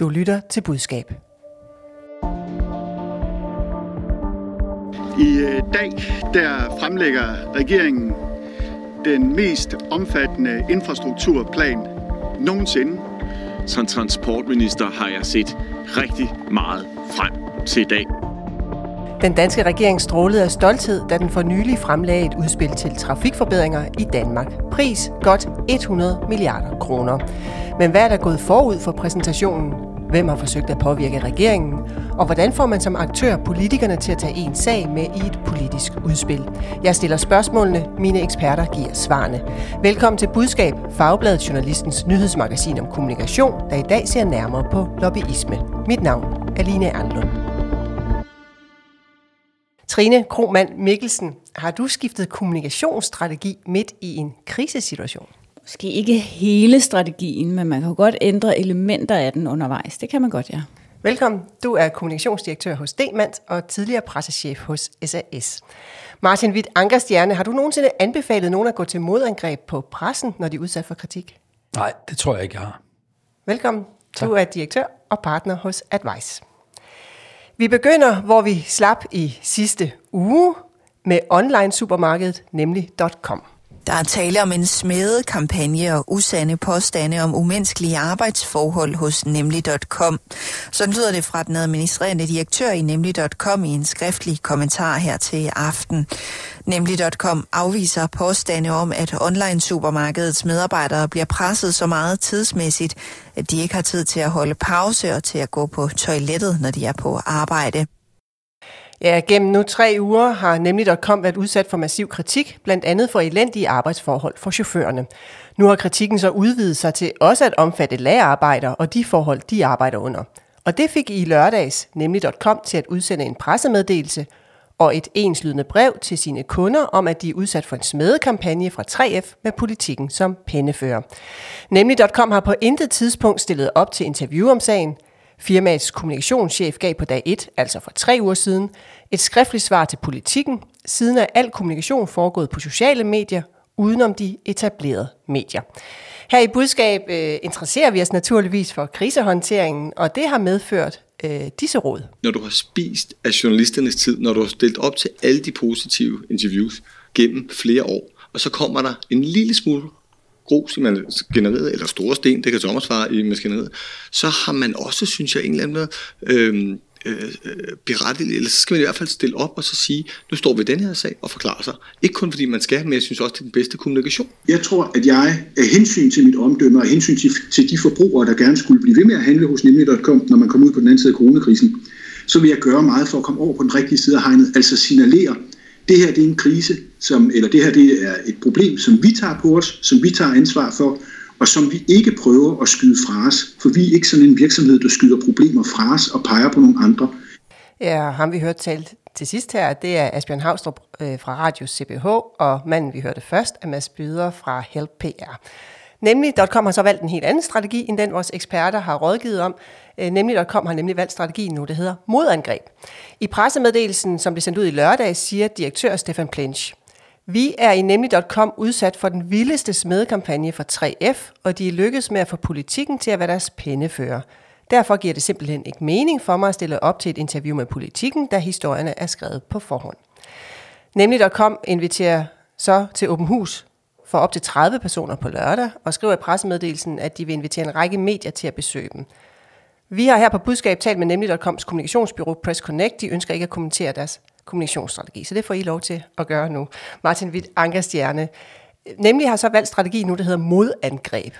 Du lytter til budskab. I øh, dag der fremlægger regeringen den mest omfattende infrastrukturplan nogensinde. Som transportminister har jeg set rigtig meget frem til i dag. Den danske regering strålede af stolthed, da den for nylig fremlagde et udspil til trafikforbedringer i Danmark. Pris godt 100 milliarder kroner. Men hvad er der gået forud for præsentationen? Hvem har forsøgt at påvirke regeringen? Og hvordan får man som aktør politikerne til at tage en sag med i et politisk udspil? Jeg stiller spørgsmålene, mine eksperter giver svarene. Velkommen til Budskab, Fagbladet Journalistens nyhedsmagasin om kommunikation, der i dag ser nærmere på lobbyisme. Mit navn er Line Ernlund. Trine Kromand Mikkelsen, har du skiftet kommunikationsstrategi midt i en krisesituation? Måske ikke hele strategien, men man kan godt ændre elementer af den undervejs. Det kan man godt, ja. Velkommen. Du er kommunikationsdirektør hos Demant og tidligere pressechef hos SAS. Martin Witt Ankerstjerne, har du nogensinde anbefalet nogen at gå til modangreb på pressen, når de er udsat for kritik? Nej, det tror jeg ikke, jeg har. Velkommen. Tak. Du er direktør og partner hos Advice. Vi begynder, hvor vi slap i sidste uge med online-supermarkedet, nemlig .com. Der er tale om en smedet kampagne og usande påstande om umenneskelige arbejdsforhold hos nemlig.com. Sådan lyder det fra den administrerende direktør i nemlig.com i en skriftlig kommentar her til aften. Nemlig.com afviser påstande om, at online-supermarkedets medarbejdere bliver presset så meget tidsmæssigt, at de ikke har tid til at holde pause og til at gå på toilettet, når de er på arbejde. Ja, gennem nu tre uger har nemlig.com været udsat for massiv kritik, blandt andet for elendige arbejdsforhold for chaufførerne. Nu har kritikken så udvidet sig til også at omfatte lagerarbejdere og de forhold, de arbejder under. Og det fik i lørdags nemlig.com til at udsende en pressemeddelelse og et enslydende brev til sine kunder om, at de er udsat for en smedekampagne fra 3F med politikken som pennefører. Nemlig.com har på intet tidspunkt stillet op til interview om sagen – Firmaets kommunikationschef gav på dag 1, altså for tre uger siden, et skriftligt svar til politikken, siden er al kommunikation foregået på sociale medier, udenom de etablerede medier. Her i budskab øh, interesserer vi os naturligvis for krisehåndteringen, og det har medført øh, disse råd. Når du har spist af journalisternes tid, når du har stillet op til alle de positive interviews gennem flere år, og så kommer der en lille smule grus i maskineriet, eller store sten, det kan Thomas svare i maskineriet, så har man også, synes jeg, en eller anden måde, øh, øh, berettiget, eller så skal man i hvert fald stille op og så sige, nu står vi i den her sag og forklare sig. Ikke kun fordi man skal, men jeg synes også, det er den bedste kommunikation. Jeg tror, at jeg af hensyn til mit omdømme og af hensyn til, til de forbrugere, der gerne skulle blive ved med at handle hos nemlig.com, når man kommer ud på den anden side af coronakrisen, så vil jeg gøre meget for at komme over på den rigtige side af hegnet, altså signalere, det her det er en krise, som, eller det her det er et problem, som vi tager på os, som vi tager ansvar for, og som vi ikke prøver at skyde fra os, for vi er ikke sådan en virksomhed, der skyder problemer fra os og peger på nogle andre. Ja, ham vi hørte talt til sidst her, det er Asbjørn Havstrup øh, fra Radio CBH, og manden vi hørte først er Mads Byder fra Help PR. Nemlig.com har så valgt en helt anden strategi, end den vores eksperter har rådgivet om. Øh, nemlig, .com har nemlig valgt strategien nu, det hedder modangreb. I pressemeddelelsen, som blev sendt ud i lørdag, siger direktør Stefan Plensch, vi er i nemlig.com udsat for den vildeste smedekampagne for 3F, og de er lykkedes med at få politikken til at være deres pennefører. Derfor giver det simpelthen ikke mening for mig at stille op til et interview med politikken, da historierne er skrevet på forhånd. Nemlig.com inviterer så til åben hus for op til 30 personer på lørdag, og skriver i pressemeddelelsen, at de vil invitere en række medier til at besøge dem. Vi har her på budskab talt med nemlig.coms kommunikationsbyrå Press Connect. De ønsker ikke at kommentere deres kommunikationsstrategi, så det får I lov til at gøre nu. Martin Witt Ankerstjerne. Nemlig har så valgt strategi nu, der hedder modangreb.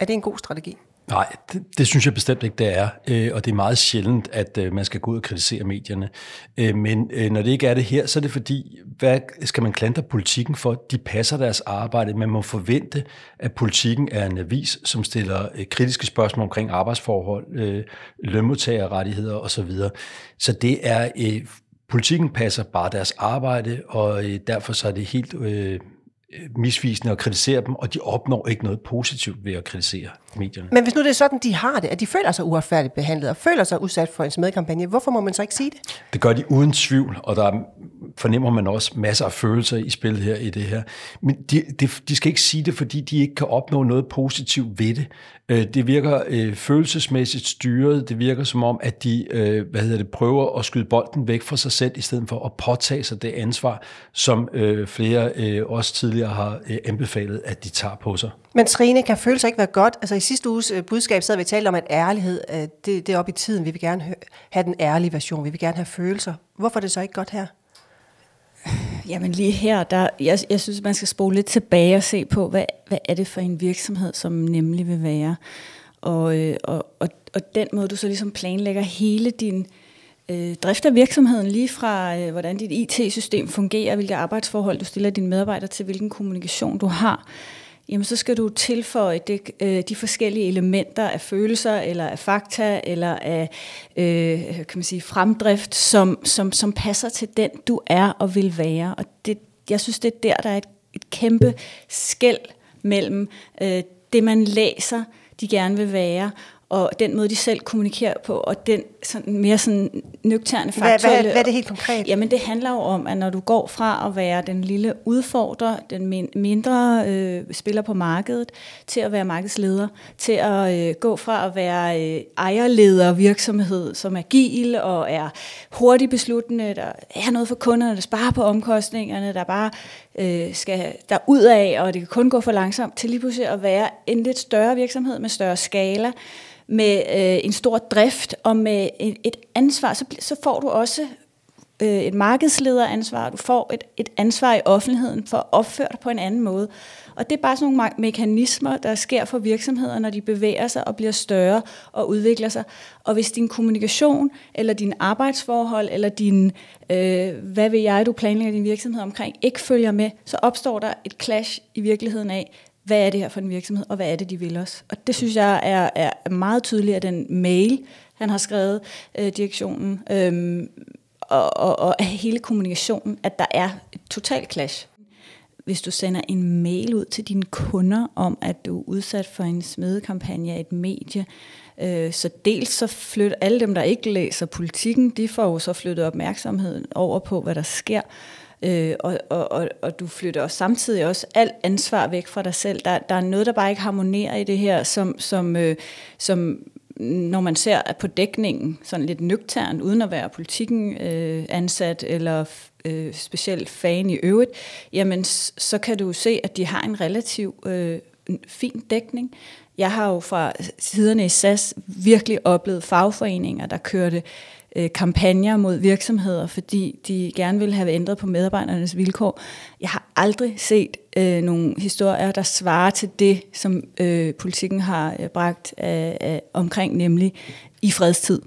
Er det en god strategi? Nej, det, det synes jeg bestemt ikke, det er. Øh, og det er meget sjældent, at øh, man skal gå ud og kritisere medierne. Øh, men øh, når det ikke er det her, så er det fordi, hvad skal man klandre politikken for? De passer deres arbejde. Man må forvente, at politikken er en avis, som stiller øh, kritiske spørgsmål omkring arbejdsforhold, øh, lønmodtagerrettigheder osv. Så det er... Politikken passer bare deres arbejde, og derfor så er det helt misvisende at kritisere dem, og de opnår ikke noget positivt ved at kritisere medierne. Men hvis nu det er sådan, de har det, at de føler sig uretfærdigt behandlet og føler sig udsat for en smedkampagne, hvorfor må man så ikke sige det? Det gør de uden tvivl, og der fornemmer man også masser af følelser i spil her i det her. Men de, de, de skal ikke sige det, fordi de ikke kan opnå noget positivt ved det. Øh, det virker øh, følelsesmæssigt styret. Det virker som om, at de øh, hvad hedder det, prøver at skyde bolden væk fra sig selv, i stedet for at påtage sig det ansvar, som øh, flere øh, også tidligere har øh, anbefalet, at de tager på sig. Men Trine, kan følelser ikke være godt? Altså i sidste uges øh, budskab sad vi talte om, at ærlighed, øh, det, det er op i tiden. Vi vil gerne have den ærlige version. Vi vil gerne have følelser. Hvorfor er det så ikke godt her? Jamen lige her, der, jeg, jeg synes, man skal spole lidt tilbage og se på, hvad, hvad er det for en virksomhed, som nemlig vil være. Og, øh, og, og, og den måde, du så ligesom planlægger hele din øh, drift af virksomheden, lige fra øh, hvordan dit IT-system fungerer, hvilke arbejdsforhold du stiller dine medarbejdere til, hvilken kommunikation du har, jamen så skal du tilføje det, øh, de forskellige elementer af følelser, eller af fakta, eller af øh, kan man sige, fremdrift, som, som, som passer til den, du er og vil være. Og det, jeg synes, det er der, der er et, et kæmpe skæld mellem øh, det, man læser, de gerne vil være, og den måde, de selv kommunikerer på, og den sådan, mere sådan nøgterne faktuelle... Hvad, hvad, hvad er det helt konkret? Jamen, det handler jo om, at når du går fra at være den lille udfordrer, den mindre øh, spiller på markedet, til at være markedsleder, til at øh, gå fra at være øh, ejerleder virksomhed, som er agil og er hurtigt besluttende, der er noget for kunderne, der sparer på omkostningerne, der bare øh, skal der ud af, og det kan kun gå for langsomt, til lige pludselig at være en lidt større virksomhed med større skala, med øh, en stor drift og med et, et ansvar, så, så får du også øh, et markedslederansvar, du får et, et ansvar i offentligheden for at opføre dig på en anden måde. Og det er bare sådan nogle mekanismer, der sker for virksomheder, når de bevæger sig og bliver større og udvikler sig. Og hvis din kommunikation, eller din arbejdsforhold, eller din, øh, hvad vil jeg, du planlægger din virksomhed omkring, ikke følger med, så opstår der et clash i virkeligheden af, hvad er det her for en virksomhed, og hvad er det, de vil os. Og det synes jeg er, er meget tydeligt af den mail, han har skrevet, øh, direktionen, øh, og, og, og hele kommunikationen, at der er et totalt clash. Hvis du sender en mail ud til dine kunder om, at du er udsat for en smedekampagne af et medie, øh, så dels så flytter alle dem, der ikke læser politikken, de får jo så flyttet opmærksomheden over på, hvad der sker. Øh, og, og, og, og du flytter også samtidig også alt ansvar væk fra dig selv. Der, der er noget, der bare ikke harmonerer i det her, som, som, øh, som når man ser på dækningen, sådan lidt nøgtern, uden at være politikken øh, ansat eller øh, specielt fan i øvrigt, jamen så kan du se, at de har en relativ øh, fin dækning. Jeg har jo fra siderne i SAS virkelig oplevet fagforeninger, der kørte øh, Øh, kampagner mod virksomheder, fordi de gerne vil have ændret på medarbejdernes vilkår. Jeg har aldrig set øh, nogle historier, der svarer til det, som øh, politikken har øh, bragt af, af, omkring, nemlig i fredstid.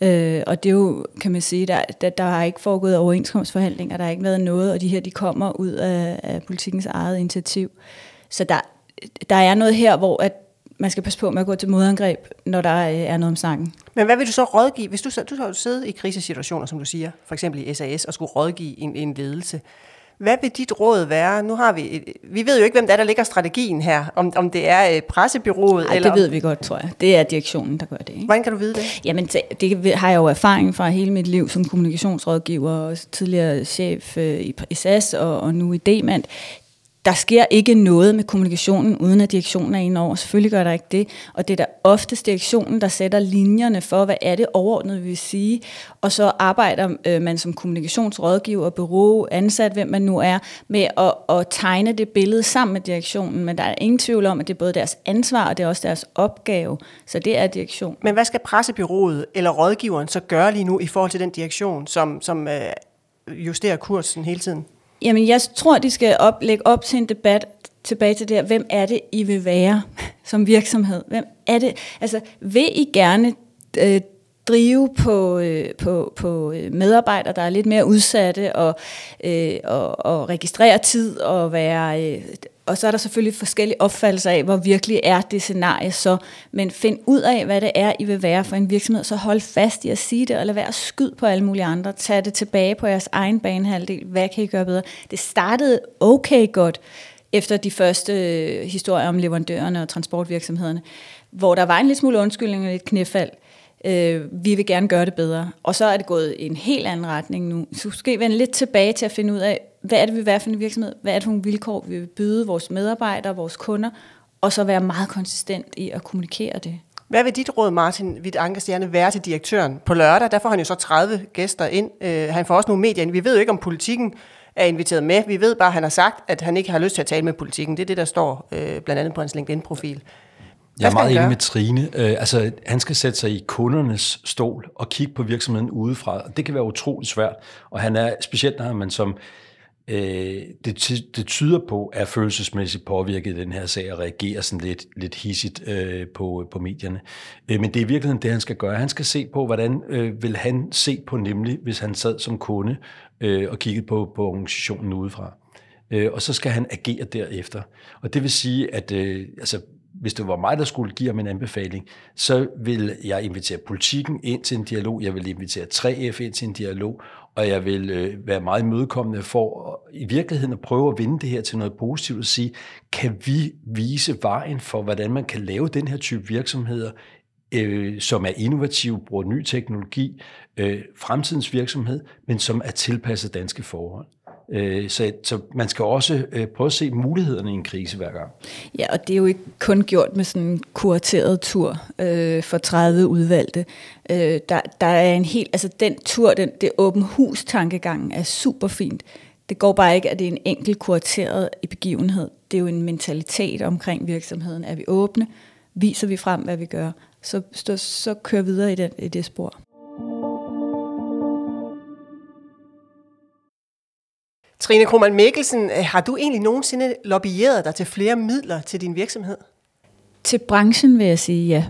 Øh, og det er jo, kan man sige, der, der, der har ikke foregået overenskomstforhandlinger, der har ikke været noget, og de her, de kommer ud af, af politikens eget initiativ. Så der, der er noget her, hvor at man skal passe på med at gå til modangreb, når der øh, er noget om snakken. Men hvad vil du så rådgive, hvis du, du har siddet i krisesituationer, som du siger, for eksempel i SAS, og skulle rådgive en, en ledelse, hvad vil dit råd være? Nu har vi, vi ved jo ikke, hvem der er, der ligger strategien her. Om, om det er øh, pressebyrået? Ej, eller det ved vi godt, tror jeg. Det er direktionen, der gør det. Ikke? Hvordan kan du vide det? Jamen, det, har jeg jo erfaring fra hele mit liv som kommunikationsrådgiver og tidligere chef øh, i, i SAS og, og nu i Demand der sker ikke noget med kommunikationen, uden at direktionen er inde over. Selvfølgelig gør der ikke det. Og det er da oftest direktionen, der sætter linjerne for, hvad er det overordnet vi vil sige. Og så arbejder øh, man som kommunikationsrådgiver, bureau, ansat, hvem man nu er, med at, at tegne det billede sammen med direktionen. Men der er ingen tvivl om, at det er både deres ansvar, og det er også deres opgave. Så det er direktion. Men hvad skal pressebyrået eller rådgiveren så gøre lige nu i forhold til den direktion, som, som øh, justerer kursen hele tiden? Jamen, jeg tror, de skal op, lægge op til en debat tilbage til det her. Hvem er det, I vil være som virksomhed? Hvem er det? Altså, vil I gerne øh, drive på, øh, på, på øh, medarbejdere, der er lidt mere udsatte, og, øh, og, og registrere tid, og være... Øh, og så er der selvfølgelig forskellige opfattelser af, hvor virkelig er det scenarie så. Men find ud af, hvad det er, I vil være for en virksomhed, så hold fast i at sige det, og lad være skyd på alle mulige andre. Tag det tilbage på jeres egen banehalvdel. Hvad kan I gøre bedre? Det startede okay godt efter de første øh, historier om leverandørerne og transportvirksomhederne, hvor der var en lille smule undskyldning og lidt knæfald. Øh, vi vil gerne gøre det bedre. Og så er det gået i en helt anden retning nu. Så skal vende lidt tilbage til at finde ud af, hvad er det, vi vil være for en virksomhed? Hvad er det for nogle vilkår, vi vil byde vores medarbejdere, vores kunder? Og så være meget konsistent i at kommunikere det. Hvad vil dit råd, Martin Witt Ankerstjerne, være til direktøren? På lørdag, der får han jo så 30 gæster ind. Øh, han får også nogle medier ind. Vi ved jo ikke, om politikken er inviteret med. Vi ved bare, at han har sagt, at han ikke har lyst til at tale med politikken. Det er det, der står øh, blandt andet på hans LinkedIn-profil. Jeg er meget enig med Trine. Øh, altså, han skal sætte sig i kundernes stol og kigge på virksomheden udefra. Det kan være utroligt svært, og han er specielt, når man som øh, det, det tyder på, at er følelsesmæssigt påvirket den her sag og reagerer sådan lidt, lidt hissigt øh, på, på medierne. Øh, men det er i virkeligheden det, han skal gøre. Han skal se på, hvordan øh, vil han se på nemlig, hvis han sad som kunde øh, og kiggede på, på organisationen udefra. Øh, og så skal han agere derefter. Og det vil sige, at øh, altså, hvis det var mig, der skulle give ham en anbefaling, så vil jeg invitere politikken ind til en dialog, jeg vil invitere 3F ind til en dialog, og jeg vil øh, være meget imødekommende for i virkeligheden at prøve at vinde det her til noget positivt og sige, kan vi vise vejen for, hvordan man kan lave den her type virksomheder, øh, som er innovative, bruger ny teknologi, øh, fremtidens virksomhed, men som er tilpasset danske forhold. Øh, så, så man skal også øh, prøve at se mulighederne i en krise hver gang. Ja, og det er jo ikke kun gjort med sådan en kurateret tur øh, for 30 udvalgte. Øh, der, der er en helt, altså den tur, den, det åben hus tankegangen er super fint. Det går bare ikke, at det er en enkelt kurateret begivenhed. Det er jo en mentalitet omkring virksomheden. Er vi åbne? Viser vi frem, hvad vi gør? Så, så, så kører videre i, den, i det spor. Trine Krohmann Mikkelsen, øh, har du egentlig nogensinde lobbyeret dig til flere midler til din virksomhed? Til branchen vil jeg sige ja.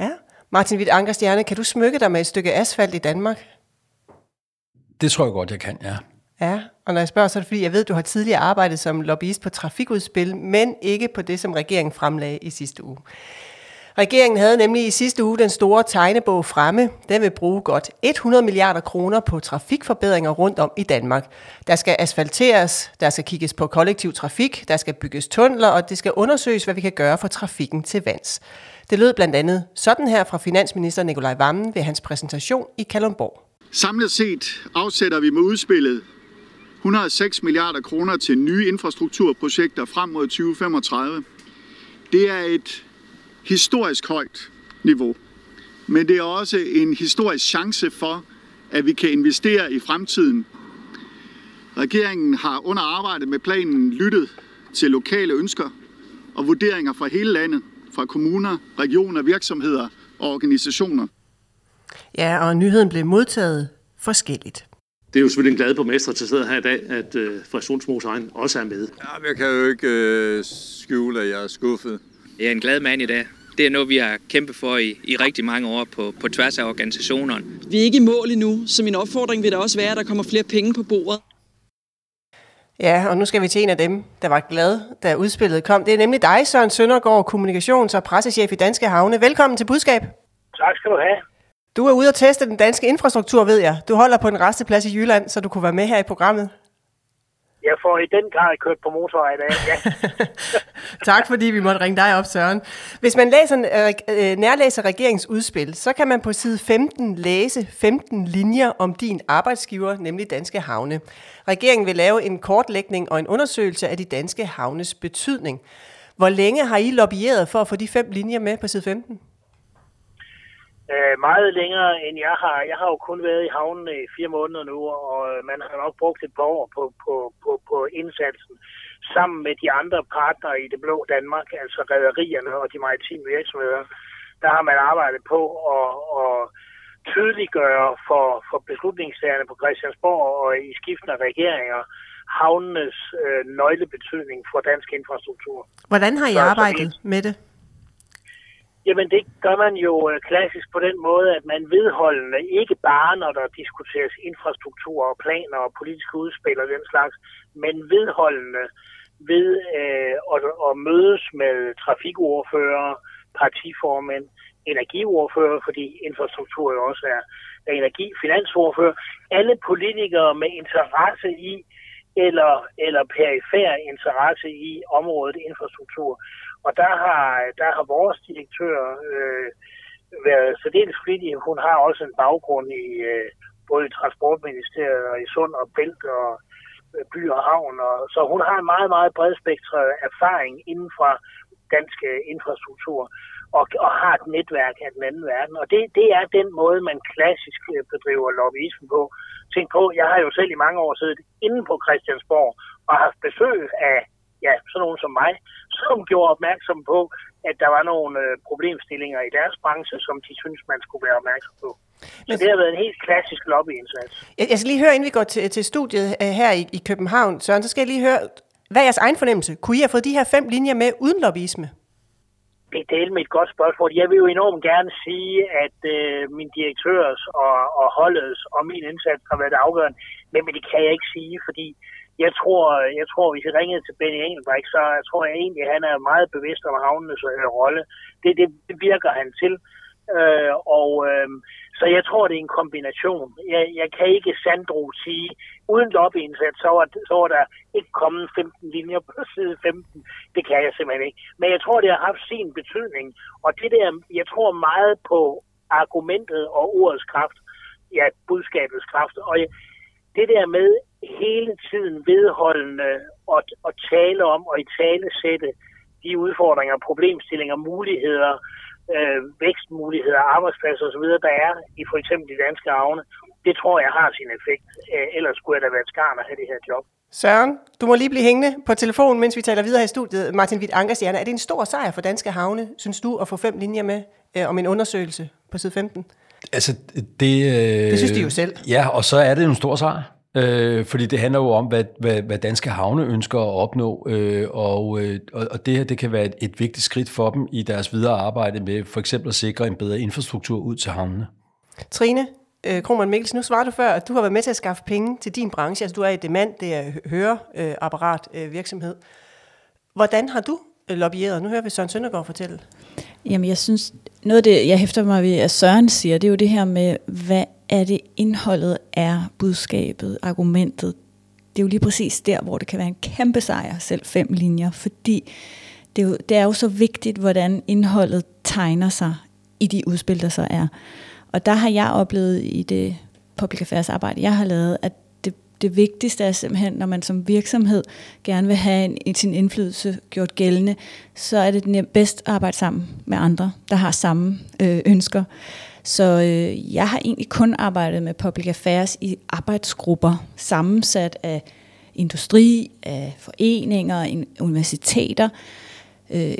Ja. Martin Witt Ankerstjerne, kan du smykke dig med et stykke asfalt i Danmark? Det tror jeg godt, jeg kan, ja. Ja, og når jeg spørger, så er det fordi, jeg ved, at du har tidligere arbejdet som lobbyist på trafikudspil, men ikke på det, som regeringen fremlagde i sidste uge. Regeringen havde nemlig i sidste uge den store tegnebog fremme. Den vil bruge godt 100 milliarder kroner på trafikforbedringer rundt om i Danmark. Der skal asfalteres, der skal kigges på kollektiv trafik, der skal bygges tunneler, og det skal undersøges, hvad vi kan gøre for trafikken til vands. Det lød blandt andet sådan her fra finansminister Nikolaj Vammen ved hans præsentation i Kalundborg. Samlet set afsætter vi med udspillet 106 milliarder kroner til nye infrastrukturprojekter frem mod 2035. Det er et historisk højt niveau. Men det er også en historisk chance for, at vi kan investere i fremtiden. Regeringen har under arbejdet med planen lyttet til lokale ønsker og vurderinger fra hele landet, fra kommuner, regioner, virksomheder og organisationer. Ja, og nyheden blev modtaget forskelligt. Det er jo selvfølgelig en glad borgmester til sidder her i dag, at øh, egen også er med. Ja, jeg kan jo ikke øh, skjule, at jeg er skuffet. Jeg er en glad mand i dag. Det er noget, vi har kæmpet for i, i rigtig mange år på, på tværs af organisationerne. Vi er ikke i mål endnu, så min opfordring vil da også være, at der kommer flere penge på bordet. Ja, og nu skal vi til en af dem, der var glad, da udspillet kom. Det er nemlig dig, Søren Søndergaard, kommunikations- og pressechef i Danske Havne. Velkommen til Budskab. Tak skal du have. Du er ude at teste den danske infrastruktur, ved jeg. Du holder på en resteplads i Jylland, så du kunne være med her i programmet. Jeg får i den grad kørt på motorvej i dag, ja. tak fordi vi måtte ringe dig op, Søren. Hvis man læser, øh, øh, nærlæser regeringsudspil, så kan man på side 15 læse 15 linjer om din arbejdsgiver, nemlig Danske Havne. Regeringen vil lave en kortlægning og en undersøgelse af de danske havnes betydning. Hvor længe har I lobbyeret for at få de fem linjer med på side 15? Øh, meget længere end jeg har. Jeg har jo kun været i havnen i fire måneder nu, og øh, man har nok brugt et par år på, på, på, på indsatsen sammen med de andre partnere i det blå Danmark, altså rædderierne og de maritime virksomheder. Der har man arbejdet på at, at tydeliggøre for, for beslutningstagerne på Christiansborg og i skiftende regeringer havnenes øh, nøglebetydning for dansk infrastruktur. Hvordan har I arbejdet med det? Jamen det gør man jo øh, klassisk på den måde, at man vedholdende, ikke bare når der diskuteres infrastruktur og planer og politiske udspil og den slags, men vedholdende ved øh, at, at mødes med trafikordfører, partiformænd, energiordfører, fordi infrastruktur jo også er, er energi, finansordfører, alle politikere med interesse i eller, eller perifær interesse i området infrastruktur. Og der har, der har vores direktør øh, været særdeles flittig. Hun har også en baggrund i øh, både i Transportministeriet og i Sund og Bælt og øh, by og havn. Og, så hun har en meget, meget bredspektret erfaring inden for dansk øh, infrastruktur og, og har et netværk af den anden verden. Og det, det er den måde, man klassisk øh, bedriver lobbyisme på. Tænk på, jeg har jo selv i mange år siddet inde på Christiansborg og haft besøg af ja, sådan nogen som mig, som gjorde opmærksom på, at der var nogle øh, problemstillinger i deres branche, som de synes, man skulle være opmærksom på. Så det har været en helt klassisk lobbyindsats. Jeg, jeg skal lige høre, inden vi går til, til studiet uh, her i, i København, Søren, så skal jeg lige høre, hvad er jeres egen fornemmelse? Kunne I have fået de her fem linjer med uden lobbyisme? Det er med et godt spørgsmål. Jeg vil jo enormt gerne sige, at øh, min direktørs og, og holdets og min indsats har været afgørende, men, men det kan jeg ikke sige, fordi jeg tror, jeg tror, hvis jeg ringede til Benny Engelbrecht, så jeg tror jeg egentlig, at han er meget bevidst om havnenes øh, rolle. Det, det, det virker han til. Øh, og øh, så jeg tror, det er en kombination. Jeg, jeg kan ikke Sandro sige, uden lobbyindsats, så var, så var der ikke kommet 15 linjer på side 15. Det kan jeg simpelthen ikke. Men jeg tror, det har haft sin betydning. Og det der, jeg tror meget på argumentet og ordets kraft. Ja, budskabets kraft. Og jeg, det der med hele tiden vedholdende at, at tale om og i tale sætte de udfordringer, problemstillinger, muligheder, øh, vækstmuligheder, arbejdspladser osv., der er i for eksempel de danske havne, det tror jeg har sin effekt. Øh, ellers skulle jeg da være et skarn at have det her job. Søren, du må lige blive hængende på telefonen, mens vi taler videre her i studiet. Martin Witt Ankerstjerne, er det en stor sejr for danske havne, synes du, at få fem linjer med øh, om en undersøgelse på side 15? Altså, det... Øh, det synes de jo selv. Ja, og så er det en stor sejr. Øh, fordi det handler jo om, hvad, hvad, hvad danske havne ønsker at opnå, øh, og, øh, og det her det kan være et, et vigtigt skridt for dem i deres videre arbejde med for eksempel at sikre en bedre infrastruktur ud til havnene. Trine øh, Krohmann Mikkelsen, nu svarede du før, at du har været med til at skaffe penge til din branche. Altså du er i demand, det er høreapparat øh, virksomhed. Hvordan har du øh, lobbyeret? Nu hører vi Søren Søndergaard fortælle. Jamen jeg synes, noget af det, jeg hæfter mig ved, at Søren siger, det er jo det her med, hvad er det indholdet er, budskabet, argumentet. Det er jo lige præcis der, hvor det kan være en kæmpe sejr, selv fem linjer, fordi det er, jo, det er jo så vigtigt, hvordan indholdet tegner sig i de udspil, der så er. Og der har jeg oplevet i det public affairs arbejde, jeg har lavet, at det, vigtigste er simpelthen, når man som virksomhed gerne vil have en, sin indflydelse gjort gældende, så er det bedst at arbejde sammen med andre, der har samme øh, ønsker. Så øh, jeg har egentlig kun arbejdet med public affairs i arbejdsgrupper, sammensat af industri, af foreninger, universiteter, øh,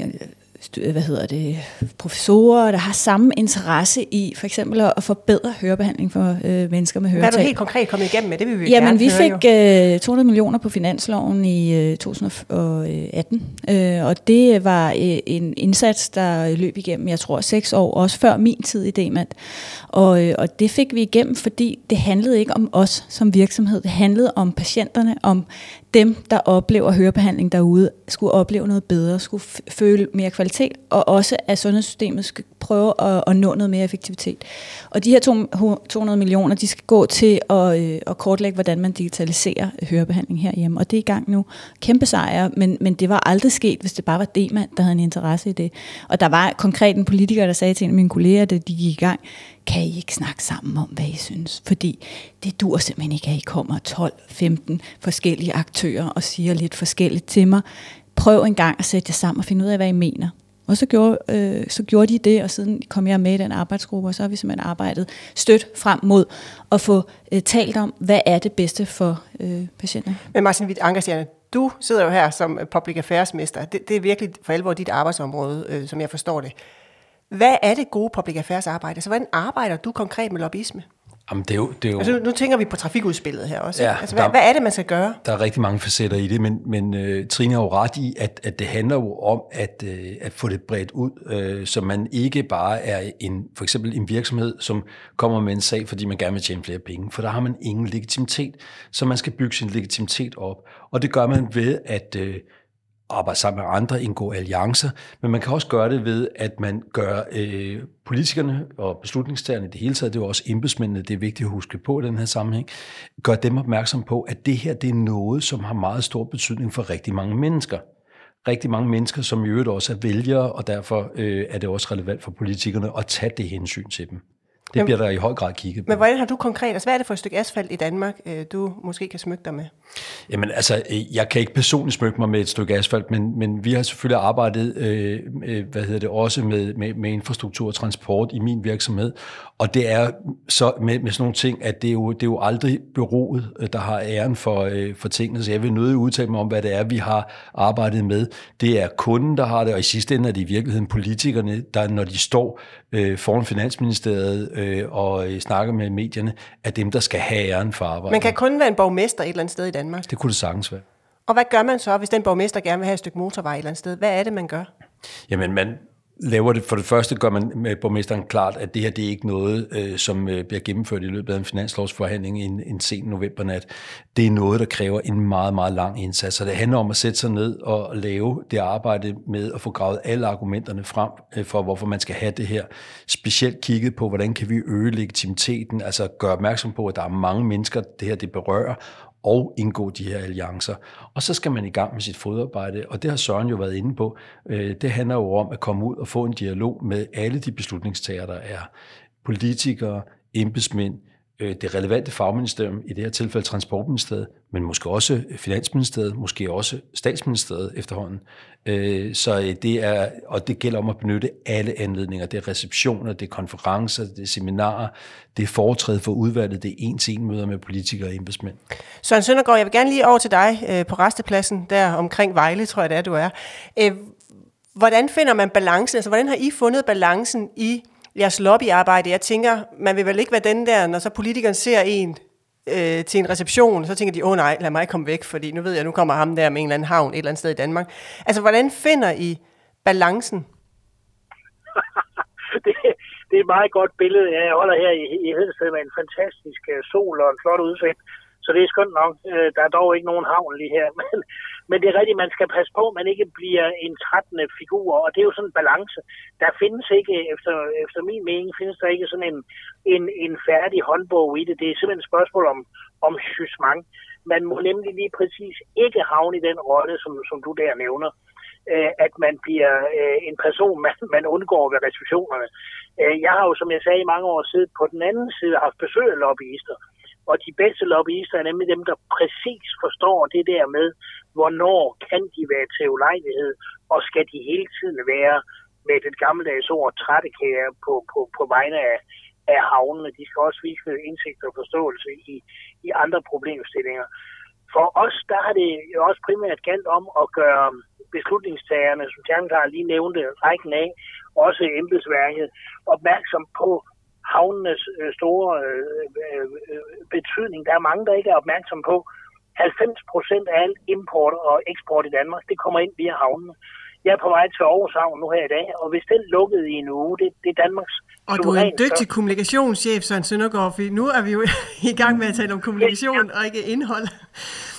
hvad hedder det, professorer, der har samme interesse i for eksempel at forbedre hørebehandling for øh, mennesker med høretab. Hvad er du helt konkret kommet igennem med? Det vil vi Jamen, gerne vi fik øh, 200 millioner på finansloven i øh, 2018, øh, og det var øh, en indsats, der løb igennem, jeg tror, seks år, også før min tid i Demand. Og, øh, og det fik vi igennem, fordi det handlede ikke om os som virksomhed, det handlede om patienterne, om dem, der oplever hørebehandling derude, skulle opleve noget bedre, skulle føle mere kvalitet, og også at sundhedssystemet skal prøve at, at nå noget mere effektivitet. Og de her 200 millioner, de skal gå til at, øh, at kortlægge, hvordan man digitaliserer øh, hørebehandling herhjemme. Og det er i gang nu. Kæmpe sejr, men, men det var aldrig sket, hvis det bare var D-mand, der havde en interesse i det. Og der var konkret en politiker, der sagde til en af mine kolleger, da de gik i gang, kan I ikke snakke sammen om, hvad I synes? Fordi det dur simpelthen ikke, at I kommer 12-15 forskellige aktører og siger lidt forskelligt til mig. Prøv en gang at sætte jer sammen og finde ud af, hvad I mener. Og så gjorde, øh, så gjorde de det, og siden kom jeg med i den arbejdsgruppe, og så har vi simpelthen arbejdet stødt frem mod at få øh, talt om, hvad er det bedste for øh, patienter. Men Martin Witt Ankerstjerne, du sidder jo her som public affairs mester. Det, det er virkelig for alvor dit arbejdsområde, øh, som jeg forstår det. Hvad er det gode public affairs arbejde? Så hvordan arbejder du konkret med lobbyisme? Jamen, det er jo, det er jo... Altså, nu tænker vi på trafikudspillet her også. Ja, altså, hvad, der, hvad er det, man skal gøre? Der er rigtig mange facetter i det, men, men uh, Trine har jo ret i, at, at det handler jo om at, uh, at få det bredt ud, uh, så man ikke bare er en, for eksempel en virksomhed, som kommer med en sag, fordi man gerne vil tjene flere penge, for der har man ingen legitimitet, så man skal bygge sin legitimitet op. Og det gør man ved at... Uh, arbejde sammen med andre, indgå alliancer, men man kan også gøre det ved, at man gør øh, politikerne og beslutningstagerne i det hele taget, det er jo også embedsmændene, det er vigtigt at huske på i den her sammenhæng, gør dem opmærksom på, at det her det er noget, som har meget stor betydning for rigtig mange mennesker rigtig mange mennesker, som i øvrigt også er vælgere, og derfor øh, er det også relevant for politikerne at tage det hensyn til dem. Det bliver der i høj grad kigget på. Men hvordan har du konkret, altså hvad er det for et stykke asfalt i Danmark, øh, du måske kan smykke dig med? Jamen altså, øh, jeg kan ikke personligt smykke mig med et stykke asfalt, men, men vi har selvfølgelig arbejdet, øh, hvad hedder det, også med, med, med infrastruktur og transport i min virksomhed, og det er så med, med sådan nogle ting, at det er jo, det er jo aldrig byrådet, øh, der har æren for, øh, for tingene, så jeg vil nødig udtale mig om, hvad det er, vi har arbejdet med. Det er kunden, der har det, og i sidste ende er det i virkeligheden politikerne, der når de står øh, foran Finansministeriet øh, og øh, snakker med medierne, er dem, der skal have æren for arbejdet. Man kan kun være en borgmester et eller andet sted i Danmark. Det kunne det sagtens være. Og hvad gør man så, hvis den borgmester gerne vil have et stykke motorvej et eller andet sted? Hvad er det, man gør? Jamen, man, laver det, for det første gør man med borgmesteren klart, at det her det er ikke noget, øh, som øh, bliver gennemført i løbet af en finanslovsforhandling en, en sen novembernat. Det er noget, der kræver en meget, meget lang indsats. Så det handler om at sætte sig ned og lave det arbejde med at få gravet alle argumenterne frem øh, for, hvorfor man skal have det her. Specielt kigget på, hvordan kan vi øge legitimiteten, altså gøre opmærksom på, at der er mange mennesker, det her det berører, og indgå de her alliancer. Og så skal man i gang med sit fodarbejde, og det har Søren jo været inde på. Øh, det handler jo om at komme ud og få en dialog med alle de beslutningstagere, der er. Politikere, embedsmænd, Øh, det relevante fagministerium, i det her tilfælde Transportministeriet, men måske også Finansministeriet, måske også Statsministeriet efterhånden. Øh, så øh, det er, og det gælder om at benytte alle anledninger. Det er receptioner, det er konferencer, det er seminarer, det er foretræde for udvalget, det er en-til-en møder med politikere og embedsmænd. Søren Søndergaard, jeg vil gerne lige over til dig på restepladsen, der omkring Vejle, tror jeg det er, du er. Hvordan finder man balancen? Altså, hvordan har I fundet balancen i jeres lobbyarbejde. Jeg tænker, man vil vel ikke være den der, når så politikeren ser en øh, til en reception, så tænker de, åh oh, nej, lad mig komme væk, fordi nu ved jeg, nu kommer ham der med en eller anden havn et eller andet sted i Danmark. Altså, hvordan finder I balancen? det, det er et meget godt billede. Jeg holder her i, i Hedensted med en fantastisk øh, sol og en flot udsigt. Så det er skønt nok. Øh, der er dog ikke nogen havn lige her. Men, men det er rigtigt, man skal passe på, at man ikke bliver en trættende figur, og det er jo sådan en balance. Der findes ikke, efter, efter min mening, findes der ikke sådan en, en, en færdig håndbog i det. Det er simpelthen et spørgsmål om, om jugement. Man må nemlig lige præcis ikke havne i den rolle, som, som du der nævner øh, at man bliver øh, en person, man, man undgår ved restriktionerne. Øh, jeg har jo, som jeg sagde i mange år, siddet på den anden side haft besøg af lobbyister, og de bedste lobbyister er nemlig dem, der præcis forstår det der med, hvornår kan de være til ulejlighed, og skal de hele tiden være med det gammeldags ord trættekære på, på, på vegne af, af havnene. De skal også vise indsigt og forståelse i, i andre problemstillinger. For os, der har det jo også primært galt om at gøre beslutningstagerne, som Tjernklar lige nævnte rækken af, også embedsværket, opmærksom på havnenes øh, store øh, øh, betydning. Der er mange, der ikke er opmærksom på. 90 procent af alt import og eksport i Danmark, det kommer ind via havnene. Jeg er på vej til Aarhus Havn nu her i dag, og hvis den lukkede i en uge, det, det er Danmarks Og du er en dygtig så... kommunikationschef, Søren Søndergaard, for nu er vi jo i gang med at tale om kommunikation ja, og ikke indhold.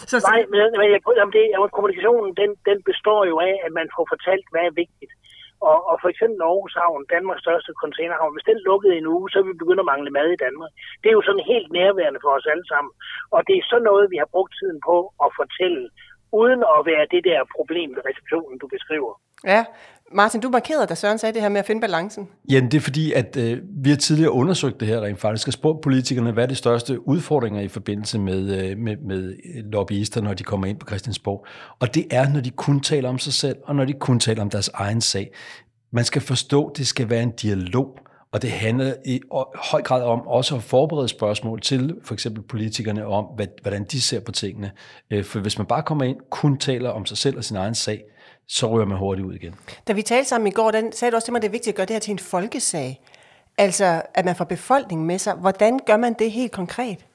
Så, Nej, men, men jeg, jamen det, jamen, kommunikationen den, den består jo af, at man får fortalt, hvad er vigtigt. Og, og for eksempel Aarhus Havn, Danmarks største containerhavn, hvis den lukkede en uge, så vil vi begynde at mangle mad i Danmark. Det er jo sådan helt nærværende for os alle sammen. Og det er sådan noget, vi har brugt tiden på at fortælle, uden at være det der problem ved receptionen, du beskriver. Ja, Martin, du markerede, da Søren sagde det her med at finde balancen. Ja, det er fordi, at øh, vi har tidligere undersøgt det her rent faktisk, og spurgt politikerne, hvad er de største udfordringer i forbindelse med, øh, med, med lobbyister, når de kommer ind på Christiansborg. Og det er, når de kun taler om sig selv, og når de kun taler om deres egen sag. Man skal forstå, at det skal være en dialog, og det handler i høj grad om også at forberede spørgsmål til for eksempel politikerne om, hvad, hvordan de ser på tingene. Øh, for hvis man bare kommer ind, kun taler om sig selv og sin egen sag, så ryger man hurtigt ud igen. Da vi talte sammen i går, den sagde du også til mig, at det er vigtigt at gøre det her til en folkesag. Altså, at man får befolkningen med sig. Hvordan gør man det helt konkret?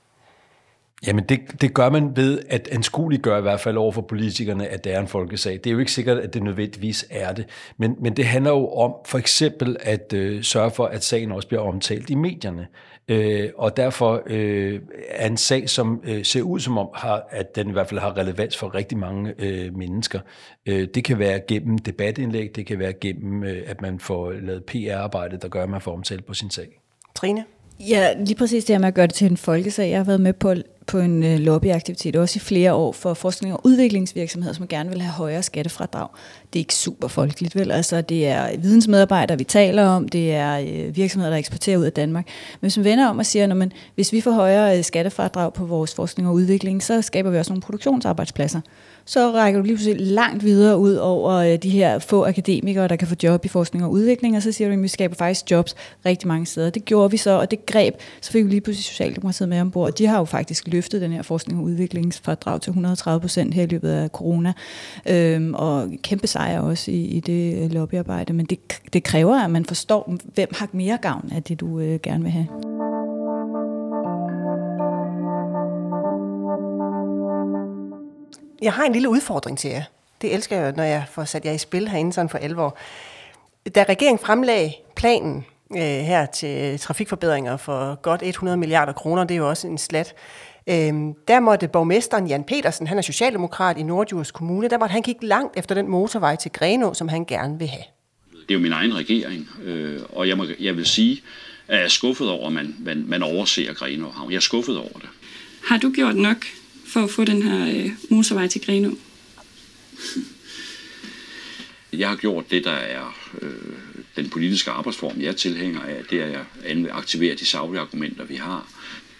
Jamen det, det gør man ved at anskueliggøre i hvert fald over for politikerne, at det er en folkesag. Det er jo ikke sikkert, at det nødvendigvis er det. Men, men det handler jo om for eksempel at øh, sørge for, at sagen også bliver omtalt i medierne. Øh, og derfor øh, er en sag, som øh, ser ud som om, har, at den i hvert fald har relevans for rigtig mange øh, mennesker. Øh, det kan være gennem debatindlæg, det kan være gennem, øh, at man får lavet PR-arbejde, der gør, at man får omtalt på sin sag. Trine? Ja, lige præcis det her med at gøre det til en folkesag. Jeg har været med på, på en øh, lobbyaktivitet, også i flere år, for forskning og udviklingsvirksomheder, som gerne vil have højere skattefradrag. Det er ikke super folkeligt, vel? Altså, det er vidensmedarbejdere, vi taler om, det er øh, virksomheder, der eksporterer ud af Danmark. Men hvis man vender om og siger, at hvis vi får højere øh, skattefradrag på vores forskning og udvikling, så skaber vi også nogle produktionsarbejdspladser så rækker du lige pludselig langt videre ud over øh, de her få akademikere, der kan få job i forskning og udvikling, og så siger du, at vi skaber faktisk jobs rigtig mange steder. Det gjorde vi så, og det greb, så fik vi lige pludselig Socialdemokratiet med ombord. De har jo faktisk løftet den her forskning og udviklingsfordrag til 130 procent her i løbet af corona, øhm, og kæmpe sejr også i, i det øh, lobbyarbejde, men det, det kræver, at man forstår, hvem har mere gavn af det, du øh, gerne vil have. Jeg har en lille udfordring til jer. Det elsker jeg, når jeg får sat jer i spil herinde sådan for alvor. Da regeringen fremlagde planen øh, her til trafikforbedringer for godt 100 milliarder kroner, det er jo også en slat, øh, der måtte borgmesteren Jan Petersen, han er socialdemokrat i Nordjurs Kommune, der måtte han kigge langt efter den motorvej til Grenå, som han gerne vil have. Det er jo min egen regering, øh, og jeg, må, jeg vil sige, at jeg er skuffet over, at man, man, man overser Grenå Havn. Jeg er skuffet over det. Har du gjort nok for at få den her øh, motorvej til Grenå? Jeg har gjort det, der er øh, den politiske arbejdsform, jeg er tilhænger af. Det er at aktivere de savlige argumenter, vi har.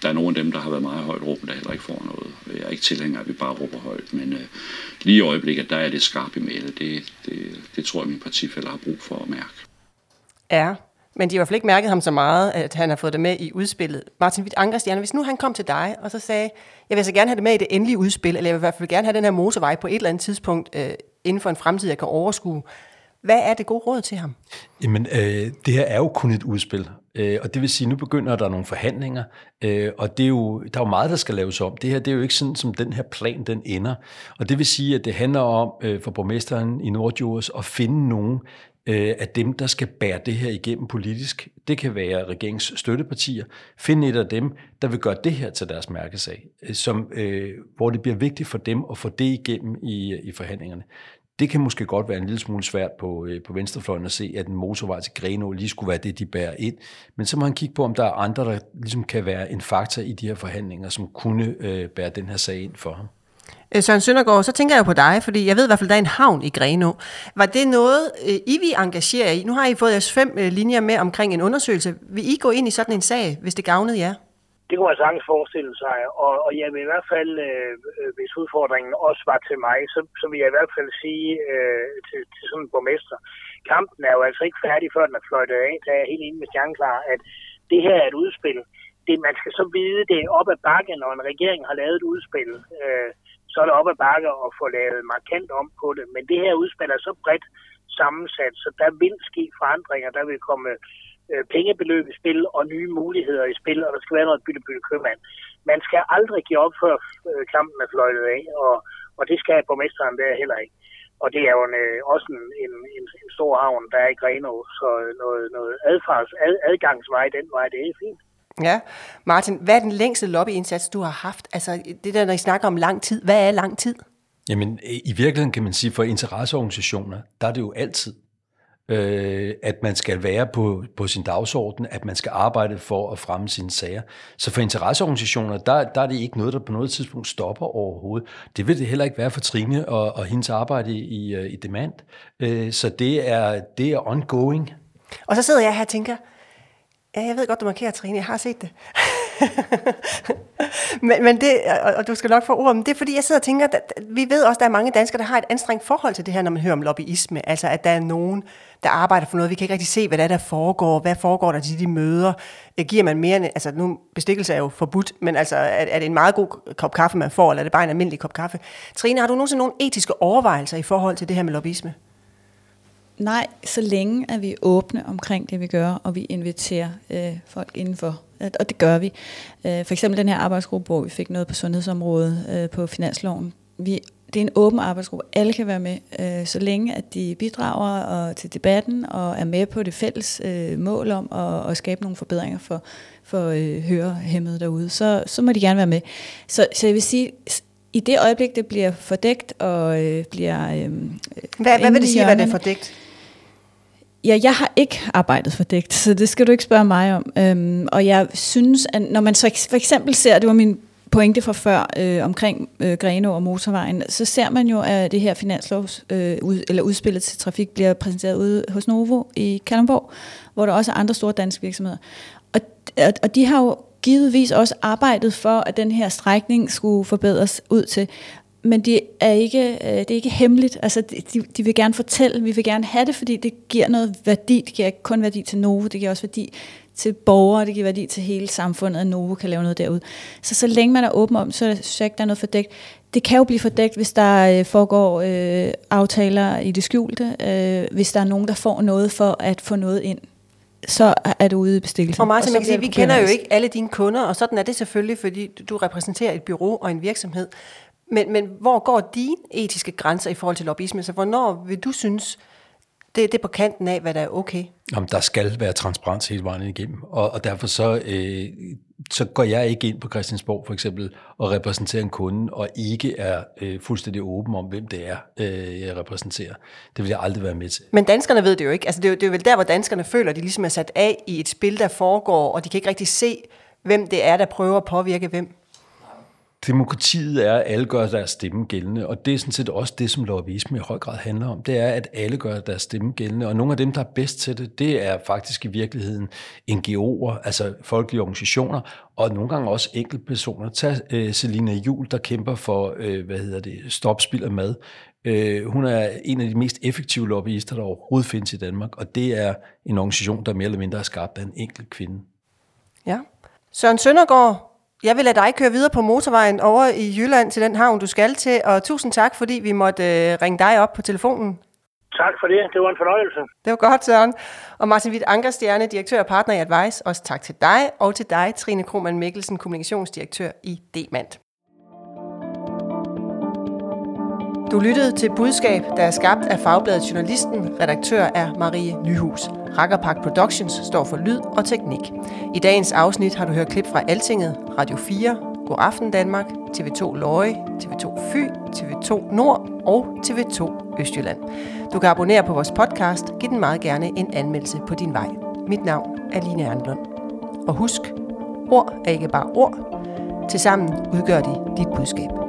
Der er nogle af dem, der har været meget højt råbende, der heller ikke får noget. Jeg er ikke tilhænger af, at vi bare råber højt, men øh, lige i øjeblikket, der er det skarpt i mailet. Det, det, det tror jeg, min partifælder har brug for at mærke. Ja, men de har i hvert fald ikke mærket ham så meget, at han har fået det med i udspillet. Martin Witt Ankerstjerne, hvis nu han kom til dig og så sagde, jeg vil så gerne have det med i det endelige udspil, eller jeg vil i hvert fald gerne have den her motorvej på et eller andet tidspunkt øh, inden for en fremtid, jeg kan overskue. Hvad er det gode råd til ham? Jamen, øh, det her er jo kun et udspil, øh, og det vil sige, at nu begynder der nogle forhandlinger, øh, og det er jo, der er jo meget, der skal laves om. Det her det er jo ikke sådan, som den her plan den ender. Og det vil sige, at det handler om øh, for borgmesteren i Nordjords at finde nogen, øh, af dem, der skal bære det her igennem politisk. Det kan være regerings støttepartier. Find et af dem, der vil gøre det her til deres mærkesag, øh, som, øh, hvor det bliver vigtigt for dem at få det igennem i, i forhandlingerne. Det kan måske godt være en lille smule svært på, øh, på venstrefløjen at se, at en motorvej til Grenå lige skulle være det, de bærer ind. Men så må han kigge på, om der er andre, der ligesom kan være en faktor i de her forhandlinger, som kunne øh, bære den her sag ind for ham. Øh, Søren Søndergaard, så tænker jeg på dig, fordi jeg ved i hvert fald, der er en havn i Grenå. Var det noget, øh, I vil engagere i? Nu har I fået jeres fem øh, linjer med omkring en undersøgelse. Vil I gå ind i sådan en sag, hvis det gavnede jer? Det kunne man sagtens forestille sig, og, og jeg vil i hvert fald, øh, hvis udfordringen også var til mig, så, så vil jeg i hvert fald sige øh, til, til sådan en borgmester, kampen er jo altså ikke færdig, før den er fløjtet af. Der er helt enig med stjerneklar, at det her er et udspil. Det, man skal så vide, det er op ad bakken, når en regering har lavet et udspil. Øh, så er det op ad bakke at få lavet markant om på det. Men det her udspil er så bredt sammensat, så der vil ske forandringer, der vil komme øh, pengebeløb i spil og nye muligheder i spil, og der skal være noget bytte-bytte købmand. Man skal aldrig give op, før øh, kampen er fløjtet af, og, og det skal borgmesteren der heller ikke. Og det er jo en, øh, også en, en, en, en stor havn, der er i Grenå, så noget, noget adfærds, ad, adgangsvej den vej, det er fint. Ja, Martin, hvad er den længste lobbyindsats, du har haft? Altså det der, når I snakker om lang tid, hvad er lang tid? Jamen i virkeligheden kan man sige, for interesseorganisationer, der er det jo altid, øh, at man skal være på, på sin dagsorden, at man skal arbejde for at fremme sine sager. Så for interesseorganisationer, der, der er det ikke noget, der på noget tidspunkt stopper overhovedet. Det vil det heller ikke være for Trine og, og hendes arbejde i, i, Demand. Øh, så det er, det er ongoing. Og så sidder jeg her og tænker, Ja, jeg ved godt, du markerer, Trine. Jeg har set det. men, men det, og du skal nok få ord, men det er fordi, jeg sidder og tænker, at vi ved også, at der er mange danskere, der har et anstrengt forhold til det her, når man hører om lobbyisme. Altså, at der er nogen, der arbejder for noget. Vi kan ikke rigtig se, hvad der, er, der foregår. Hvad foregår der til de møder? Øh, giver man mere end, altså nu, bestikkelse er jo forbudt, men altså, er, er det en meget god kop kaffe, man får, eller er det bare en almindelig kop kaffe? Trine, har du nogensinde nogle etiske overvejelser i forhold til det her med lobbyisme? Nej, så længe er vi åbne omkring det, vi gør, og vi inviterer øh, folk indenfor. Og det gør vi. Øh, for eksempel den her arbejdsgruppe, hvor vi fik noget på sundhedsområdet øh, på finansloven. Vi, det er en åben arbejdsgruppe. Alle kan være med, øh, så længe at de bidrager og, til debatten og er med på det fælles øh, mål om at, at skabe nogle forbedringer for, for øh, hørehæmmede derude. Så, så må de gerne være med. Så, så jeg vil sige, i det øjeblik, det bliver fordækt og øh, bliver... Øh, hvad, hvad vil det sige, hvad det er fordækt? Ja, jeg har ikke arbejdet for dægt, så det skal du ikke spørge mig om. Øhm, og jeg synes, at når man så for eksempel ser, det var min pointe fra før øh, omkring øh, Greno og motorvejen, så ser man jo, at det her finanslovs, øh, ud, eller udspillet til trafik bliver præsenteret ude hos Novo i Kalundborg, hvor der også er andre store danske virksomheder. Og, og de har jo givetvis også arbejdet for, at den her strækning skulle forbedres ud til men det er ikke, øh, det er ikke hemmeligt. Altså, de, de vil gerne fortælle, vi vil gerne have det, fordi det giver noget værdi. Det giver ikke kun værdi til Novo, det giver også værdi til borgere, det giver værdi til hele samfundet, at Novo kan lave noget derude. Så så længe man er åben om, så synes jeg ikke, der er noget fordækt. Det kan jo blive fordækt, hvis der øh, foregår øh, aftaler i det skjulte, øh, hvis der er nogen, der får noget for at få noget ind så er du ude i bestikkelsen. Og Martin, man kan sige, vi kender jo ikke alle dine kunder, og sådan er det selvfølgelig, fordi du repræsenterer et bureau og en virksomhed. Men, men hvor går dine etiske grænser i forhold til lobbyisme? Så hvornår vil du synes, det, det er på kanten af, hvad der er okay? Jamen, der skal være transparens hele vejen igennem, og, og derfor så, øh, så går jeg ikke ind på Christiansborg for eksempel og repræsenterer en kunde, og ikke er øh, fuldstændig åben om, hvem det er, øh, jeg repræsenterer. Det vil jeg aldrig være med til. Men danskerne ved det jo ikke. Altså, det, er jo, det er jo vel der, hvor danskerne føler, at de ligesom er sat af i et spil, der foregår, og de kan ikke rigtig se, hvem det er, der prøver at påvirke hvem. Demokratiet er, at alle gør deres stemme gældende, og det er sådan set også det, som lobbyisme i høj grad handler om. Det er, at alle gør deres stemme gældende, og nogle af dem, der er bedst til det, det er faktisk i virkeligheden NGO'er, altså folkelige organisationer, og nogle gange også enkeltpersoner. Tag uh, Selina Jul, der kæmper for, uh, hvad hedder det, stopspil af mad. Uh, hun er en af de mest effektive lobbyister, der overhovedet findes i Danmark, og det er en organisation, der mere eller mindre er skabt af en enkelt kvinde. Ja. Søren Søndergaard, jeg vil lade dig køre videre på motorvejen over i Jylland til den havn, du skal til, og tusind tak, fordi vi måtte øh, ringe dig op på telefonen. Tak for det. Det var en fornøjelse. Det var godt, Søren. Og Martin Witt Ankerstjerne, direktør og partner i Advice, også tak til dig, og til dig, Trine Krohmann Mikkelsen, kommunikationsdirektør i Demand. Du lyttede til Budskab, der er skabt af Fagbladet Journalisten. Redaktør er Marie Nyhus. Rakkerpak Productions står for lyd og teknik. I dagens afsnit har du hørt klip fra Altinget, Radio 4, God Aften Danmark, TV2 Løje, TV2 Fy, TV2 Nord og TV2 Østjylland. Du kan abonnere på vores podcast. Giv den meget gerne en anmeldelse på din vej. Mit navn er Line Erndlund. Og husk, ord er ikke bare ord. Tilsammen udgør de dit budskab.